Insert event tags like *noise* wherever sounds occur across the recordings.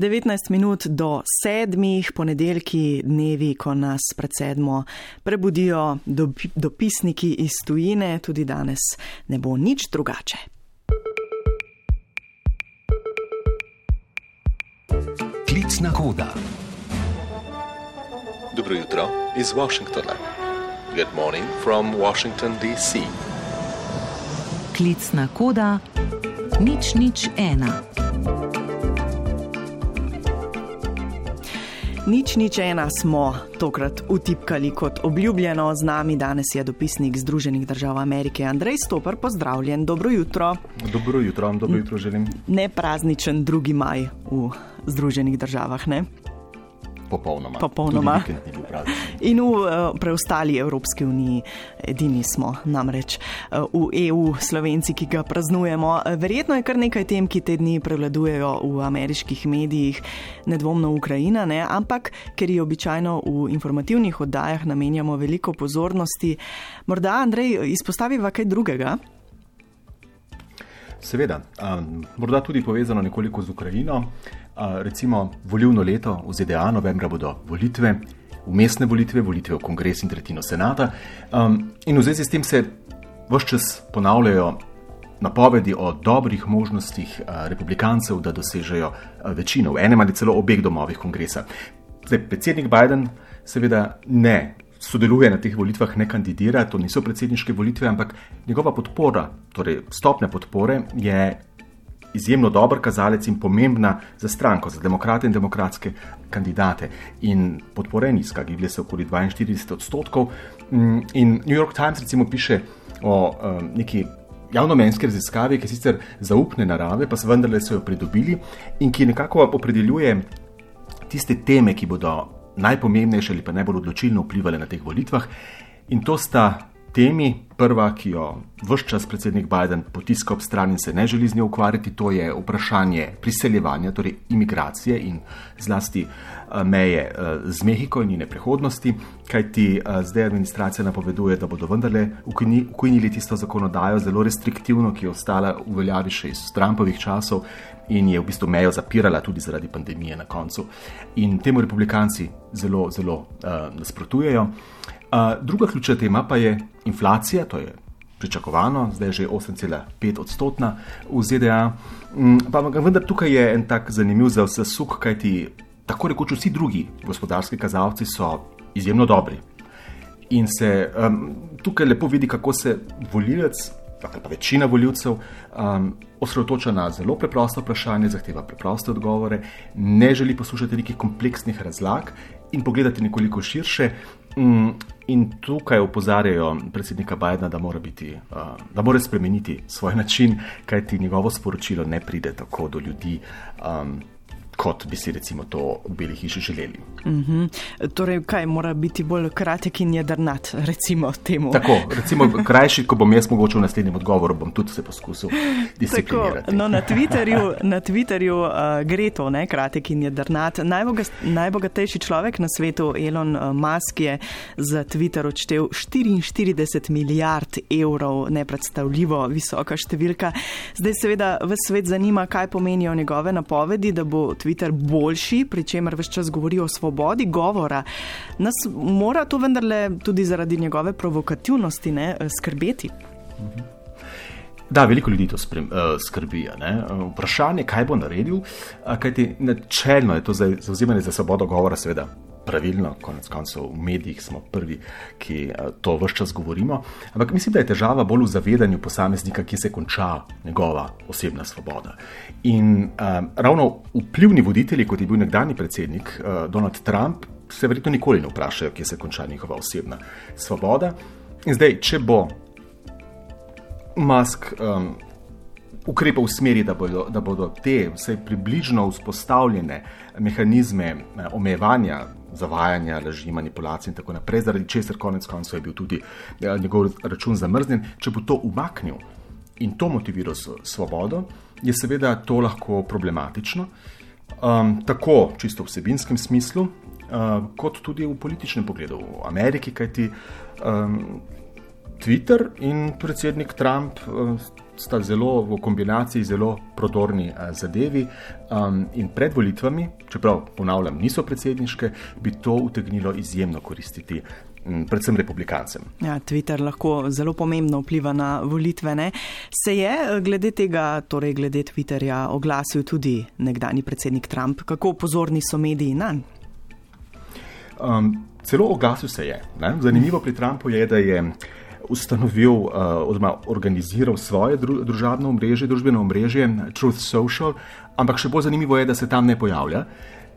19 minut do sedmih, ponedeljki, dnevi, ko nas pred sedmo prebudijo dopisniki iz tujine, tudi danes ne bo nič drugače. Klicna koda. Dobro jutro iz Washingtona. Good morning from Washington, D.C. Klicna koda, nič, nič, ena. Nič, nič ena smo tokrat utipkali kot obljubljeno. Z nami danes je dopisnik Združenih držav Amerike Andrej Stopar. Pozdravljen, dobro jutro. Dobro jutro, dobro jutro želim. Ne prazničen 2. maj v Združenih državah, ne? Popolnoma. Popolnoma. In v uh, preostali Evropski uniji, edini smo namreč uh, v EU, slovenci, ki ga praznujemo. Verjetno je kar nekaj tem, ki te dni prevladujejo v ameriških medijih, nedvomno Ukrajina, ne? ampak ker ji običajno v informativnih oddajah namenjamo veliko pozornosti, morda Andrej izpostaviva kaj drugega. Seveda, um, morda tudi povezano nekoliko z Ukrajino recimo volilno leto v ZDA, novembra bodo volitve, umestne volitve, volitve v kongres in tretjino senata. Um, in v zvezi s tem se vse čas ponavljajo napovedi o dobrih možnostih uh, republikancev, da dosežejo uh, večino v enem ali celo obeh domovih kongresa. Zdaj, predsednik Biden seveda ne. Sodeluje na teh volitvah, ne kandidira, to niso predsedniške volitve, ampak njegova podpora, torej stopnja podpore, je izjemno dober kazalec in pomembna za stranko, za demokrate in demokratske kandidate. In podpora je nizka, giblje se okoli 42 odstotkov. Mm, in New York Times recimo piše o um, neki javnomenjski raziskavi, ki je sicer zaupne narave, pa se vendarle so jo pridobili in ki nekako opredeljuje tiste teme, ki bodo najpomembnejše ali pa najbolj odločilno vplivali na teh volitvah. In to sta temi. Prva, ki jo vse čas predsednik Biden potiska ob stran in se ne želi z njo ukvarjati, to je vprašanje priseljevanja, torej imigracije in zlasti eh, meje eh, z Mehiko in njene prihodnosti, kajti eh, zdaj administracija napoveduje, da bodo vendarle ukojnili tisto zakonodajo, zelo restriktivno, ki je ostala v veljavi še iz Trumpovih časov in je v bistvu mejo zapirala tudi zaradi pandemije na koncu. In temu republikanci zelo, zelo uh, nasprotujejo druga ključna tema pa je inflacija, to je pričakovano, zdaj je že 8,5 odstotna v ZDA. Mm, pa vendar tukaj je en tak zanimiv za vse suk, kajti tako rekoč vsi drugi gospodarski kazalci so izjemno dobri. In se um, tukaj lepo vidi, kako se volilec, pa večina voljivcev, um, osredotoča na zelo preprosto vprašanje, zahteva preproste odgovore, ne želi poslušati nekih kompleksnih razlag in pogledati nekoliko širše. Mm, in tukaj opozarjajo predsednika Bidna, da mora, biti, da mora spremeniti svoj *laughs* način, kajti njegovo sporočilo ne pride tako do ljudi. Um, kot bi si recimo to v Beli hiši želeli. Mm -hmm. Torej, kaj mora biti bolj kratek in jedrnat, recimo temu? Tako, recimo *laughs* krajši, ko bom jaz mogoče v naslednjem odgovoru, bom tudi se poskusil disciplinirati. Tako, no, na *laughs* Twitterju, na Twitterju uh, gre to, ne, kratek in jedrnat. Najboga, najbogatejši človek na svetu, Elon uh, Musk, je za Twitter odštev 44 milijard evrov, nepredstavljivo visoka številka. Zdaj seveda v svet zanima, kaj pomenijo njegove napovedi, da bo Twitter Twitter boljši, pri čemer vse čas govori o svobodi govora. Nas mora to vendarle tudi zaradi njegove provokativnosti ne, skrbeti. Da, veliko ljudi to sprem, uh, skrbi. Ne? Vprašanje, kaj bo naredil, kajti načelno je to zauzemanje za svobodo govora, seveda pravilno, konec koncev v medijih smo prvi, ki eh, to vse čas govorimo. Ampak mislim, da je težava bolj v zavedanju posameznika, ki se konča njegova osebna svoboda. In um, ravno vplivni voditelji, kot je bil nekdani predsednik uh, Donald Trump, se verjetno nikoli ne vprašajo, kje se konča njihova osebna svoboda. In zdaj, če bo Musk. Um, ukrepov v smeri, da bodo, da bodo te vse približno vzpostavljene mehanizme omejevanja zavajanja, laži, manipulacij in tako naprej, zaradi česar konec koncev je bil tudi eh, njegov račun zamrznjen. Če bo to umaknil in to motiviral s svobodo, je seveda to lahko problematično, um, tako čisto vsebinskem smislu, uh, kot tudi v političnem pogledu v Ameriki, kajti um, Twitter in predsednik Trump uh, sta zelo v kombinaciji zelo prodorni uh, zadevi. Um, in pred volitvami, čeprav ponavljam, niso predsedniške, bi to utegnilo izjemno koristiti. Predvsem republikancem. Ja, Twitter lahko zelo pomembno vpliva na volitve. Ne? Se je glede tega, torej glede Twitterja, oglasil tudi nekdani predsednik Trump? Kako pozorni so mediji na njega? Um, celo oglasil se je. Ne? Zanimivo pri Trumpu je, da je ustanovil uh, oziroma organiziral svoje dru družabno omrežje, družbeno omrežje Truth Social, ampak še bolj zanimivo je, da se tam ne pojavlja.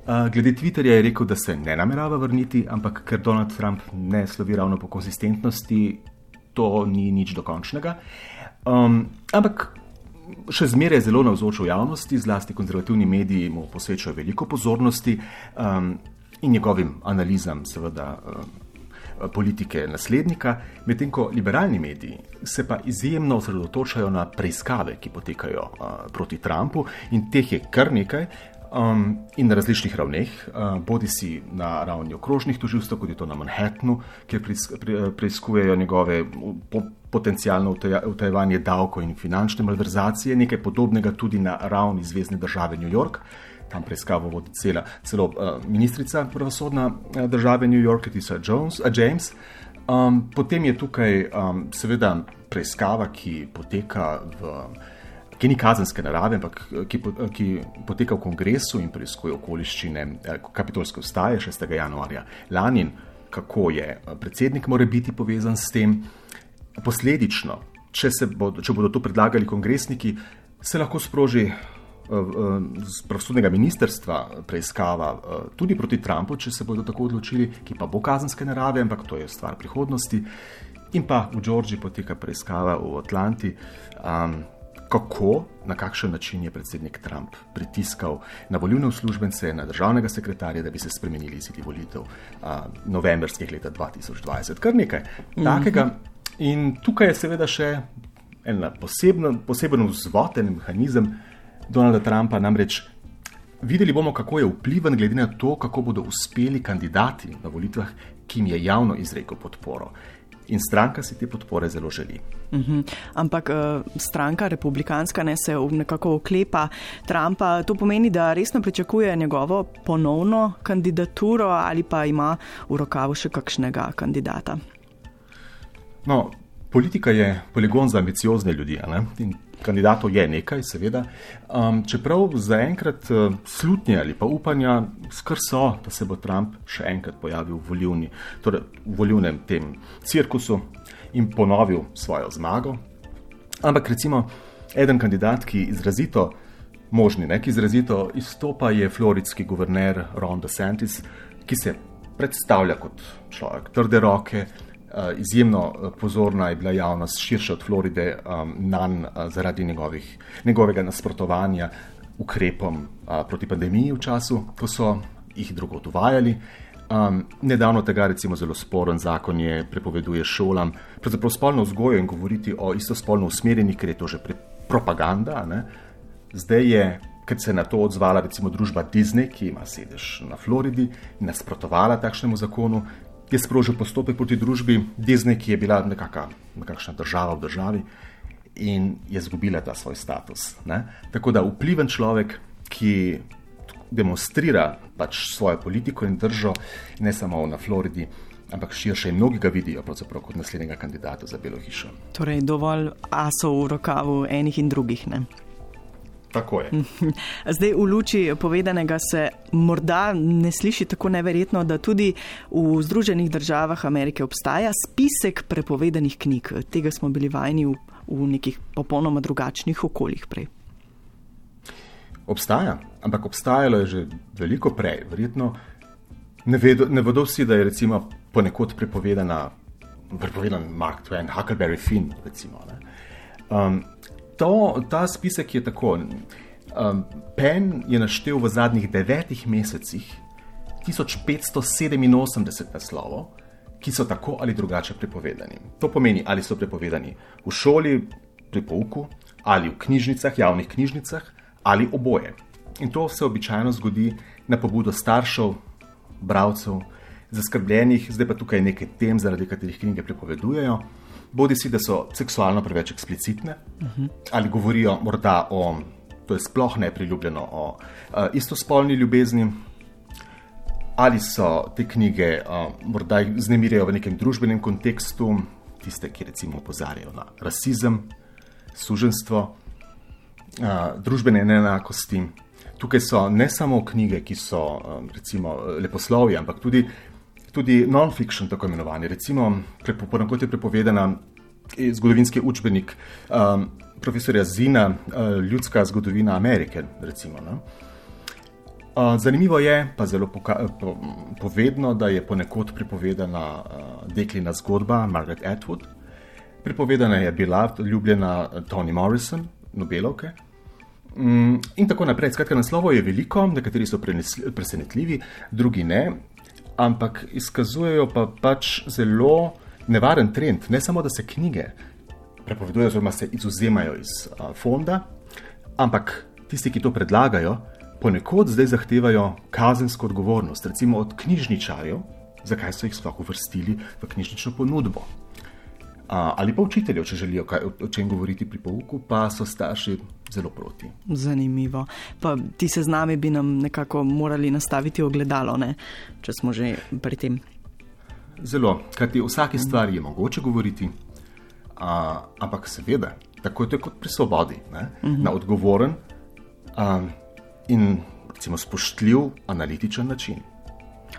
Uh, glede Twitterja je rekel, da se ne namerava vrniti, ampak ker Donald Trump ne slovi ravno po konsistentnosti, to ni nič dokončnega. Um, ampak še zmeraj je zelo navzoč v javnosti, zlasti konzervativni mediji mu posvečajo veliko pozornosti. Um, in njegovim analizam, seveda, eh, politike naslednika, medtem ko liberalni mediji se pa izjemno osredotočajo na preiskave, ki potekajo eh, proti Trumpu in teh je kar nekaj. Um, in na različnih ravneh, uh, bodi si na ravni okrožnih tožilstv, kot je to na Manhattnu, kjer preizkujejo njegove po, potencijalno utajevanje davkov in finančne malverzacije, nekaj podobnega tudi na ravni Zvezdne države New York, tam preiskavo vodi cela, celo uh, ministrica pravosodna uh, države New York, Tisa Jones, uh, James. Um, potem je tukaj um, seveda preiskava, ki poteka v. Ki ni kazenske narave, ampak ki, ki poteka v kongresu in preiskuje okoliščine kapitolske ustaje 6. januarja lani, kako je predsednik mora biti povezan s tem. Posledično, če, bodo, če bodo to predlagali kongresniki, se lahko sproži z pravosodnega ministerstva preiskava eh, tudi proti Trumpu, če se bodo tako odločili, ki pa bo kazenske narave, ampak to je stvar prihodnosti. In pa v Džordžiji poteka preiskava v Atlanti, um, kako, na kakšen način je predsednik Trump pritiskal na volilne uslužbence, na državnega sekretarja, da bi se spremenili izidi volitev uh, novembrskih leta 2020. Kar nekaj takega. Mm -hmm. In tukaj je seveda še en poseben vzvod, en mehanizem, Donalda Trumpa. Namreč videli bomo, kako je vpliven, glede na to, kako bodo uspeli kandidati na volitvah, ki jim je javno izrekel podporo. In stranka si te podpore zelo želi. Uh mhm. -huh. Ampak uh, stranka republikanska ne se nekako oklepa Trumpa. To pomeni, da resno pričakuje njegovo ponovno kandidaturo ali pa ima v rokavu še kakšnega kandidata. No, politika je poligon za ambiciozne ljudi kandidatov je nekaj, seveda. Um, čeprav zaenkrat uh, slutnje ali pa upanja skr so, da se bo Trump še enkrat pojavil v, volivni, torej v volivnem tem cirkusu in ponovil svojo zmago. Ampak recimo eden kandidat, ki izrazito možni, ne, ki izrazito izstopa, je floridski guverner Ron DeSantis, ki se predstavlja kot človek trde roke, izjemno eh, pozorna je bila javnost širša od Floride um, na nj uh, zaradi njegovih, njegovega nasprotovanja ukrepom uh, proti pandemiji v času, ko so jih drugot uvajali. Um, nedavno tega, recimo, zelo sporen zakon je prepoveduje šolam, pravzaprav spolno vzgojo in govoriti o istospolno usmerjenih, ker je to že propaganda. Ne? Zdaj je, ker se je na to odzvala recimo družba Disney, ki ima sedež na Floridi nasprotovala takšnemu zakonu, je sprožil postopek proti družbi Disney, ki je bila nekaka, nekakšna država v državi in je izgubila ta svoj status. Ne? Tako da vpliven človek, ki demonstrira pač svojo politiko in držo, ne samo na Floridi. Ampak širše in mnogi ga vidijo kot naslednjega kandidata za Belo hišo. Torej, dovolj asov v rokavu enih in drugih. Ne? Tako je. *laughs* Zdaj, v luči povedanega se morda ne sliši tako neverjetno, da tudi v Združenih državah Amerike obstaja spisek prepovedanih knjig. Tega smo bili vajeni v, v nekih popolnoma drugačnih okoljih prej. Obstaja, ampak obstajalo je že veliko prej. Verjetno ne vedo, ne vedo vsi, da je recimo ponekod prepovedana, prepovedan Mark Twain, Huckleberry Finn. Recimo, um, to, ta spisek je tako. Um, Penn je naštel v zadnjih devetih mesecih 1587 naslovov, ki so tako ali drugače prepovedani. To pomeni, ali so prepovedani v šoli, pri pouku, ali v knjižnicah, javnih knjižnicah, ali oboje. In to se običajno zgodi na pobudo staršev, bralcev, zaskrbljenih, zdaj pa tukaj nekaj tem, zaradi katerih knjige prepovedujejo. Bodi si, da so seksualno preveč eksplicitne, uh -huh. ali govorijo morda o, to je sploh nepriljubljeno, o uh, istospolni ljubezni, ali so te knjige uh, morda znemirjajo v nekem družbenem kontekstu, tiste, ki recimo opozarjajo na rasizem, suženstvo, uh, družbene neenakosti. Tukaj so ne samo knjige, ki so recimo leposlovje, ampak tudi tudi non-fiction, tako imenovani. Recimo, kot je prepovedana zgodovinski učbenik um, profesorja Zina, uh, Ljudska zgodovina Amerike. Recimo, uh, zanimivo je, pa zelo po povedno, da je ponekod prepovedana uh, deklina zgodba Margaret Atwood. Prepovedana je bila ljubljena Toni Morrison, Nobelovke. Mm, in tako naprej. Skratka, naslovov je veliko, nekateri so presenetljivi, drugi ne ampak izkazujejo pa pač zelo nevaren trend. Ne samo, da se knjige prepovedujejo, oziroma se izuzemajo iz a, fonda, ampak tisti, ki to predlagajo, ponekod zdaj zahtevajo kazensko odgovornost, recimo od knjižničarjev, zakaj so jih sploh uvrstili v knjižnično ponudbo. Ali pa učiteljev, če želijo kaj, o čem govoriti pri pouku, pa so starši zelo proti. Zanimivo. Pa ti se z nami bi nam nekako morali nastaviti ogledalo, ne? če smo že pri tem. Zelo, kajti o vsaki stvari je mogoče govoriti, a, ampak seveda, tako je to kot pri svobodi, uh mhm. -huh. na odgovoren a, in recimo spoštljiv, analitičen način.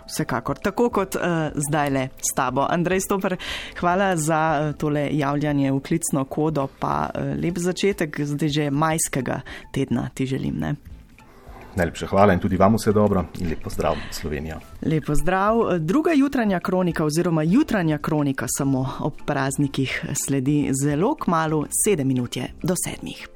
Vsekakor, tako kot uh, zdaj le s tabo. Andrej Stoper, hvala za uh, tole javljanje v klicno kodo, pa uh, lep začetek zdaj že majskega tedna ti želim. Ne? Najlepša hvala in tudi vam vse dobro in lepo zdrav, Slovenija. Lepo zdrav. Druga jutranja kronika oziroma jutranja kronika samo ob praznikih sledi zelo k malu, sedem minut je do sedmih.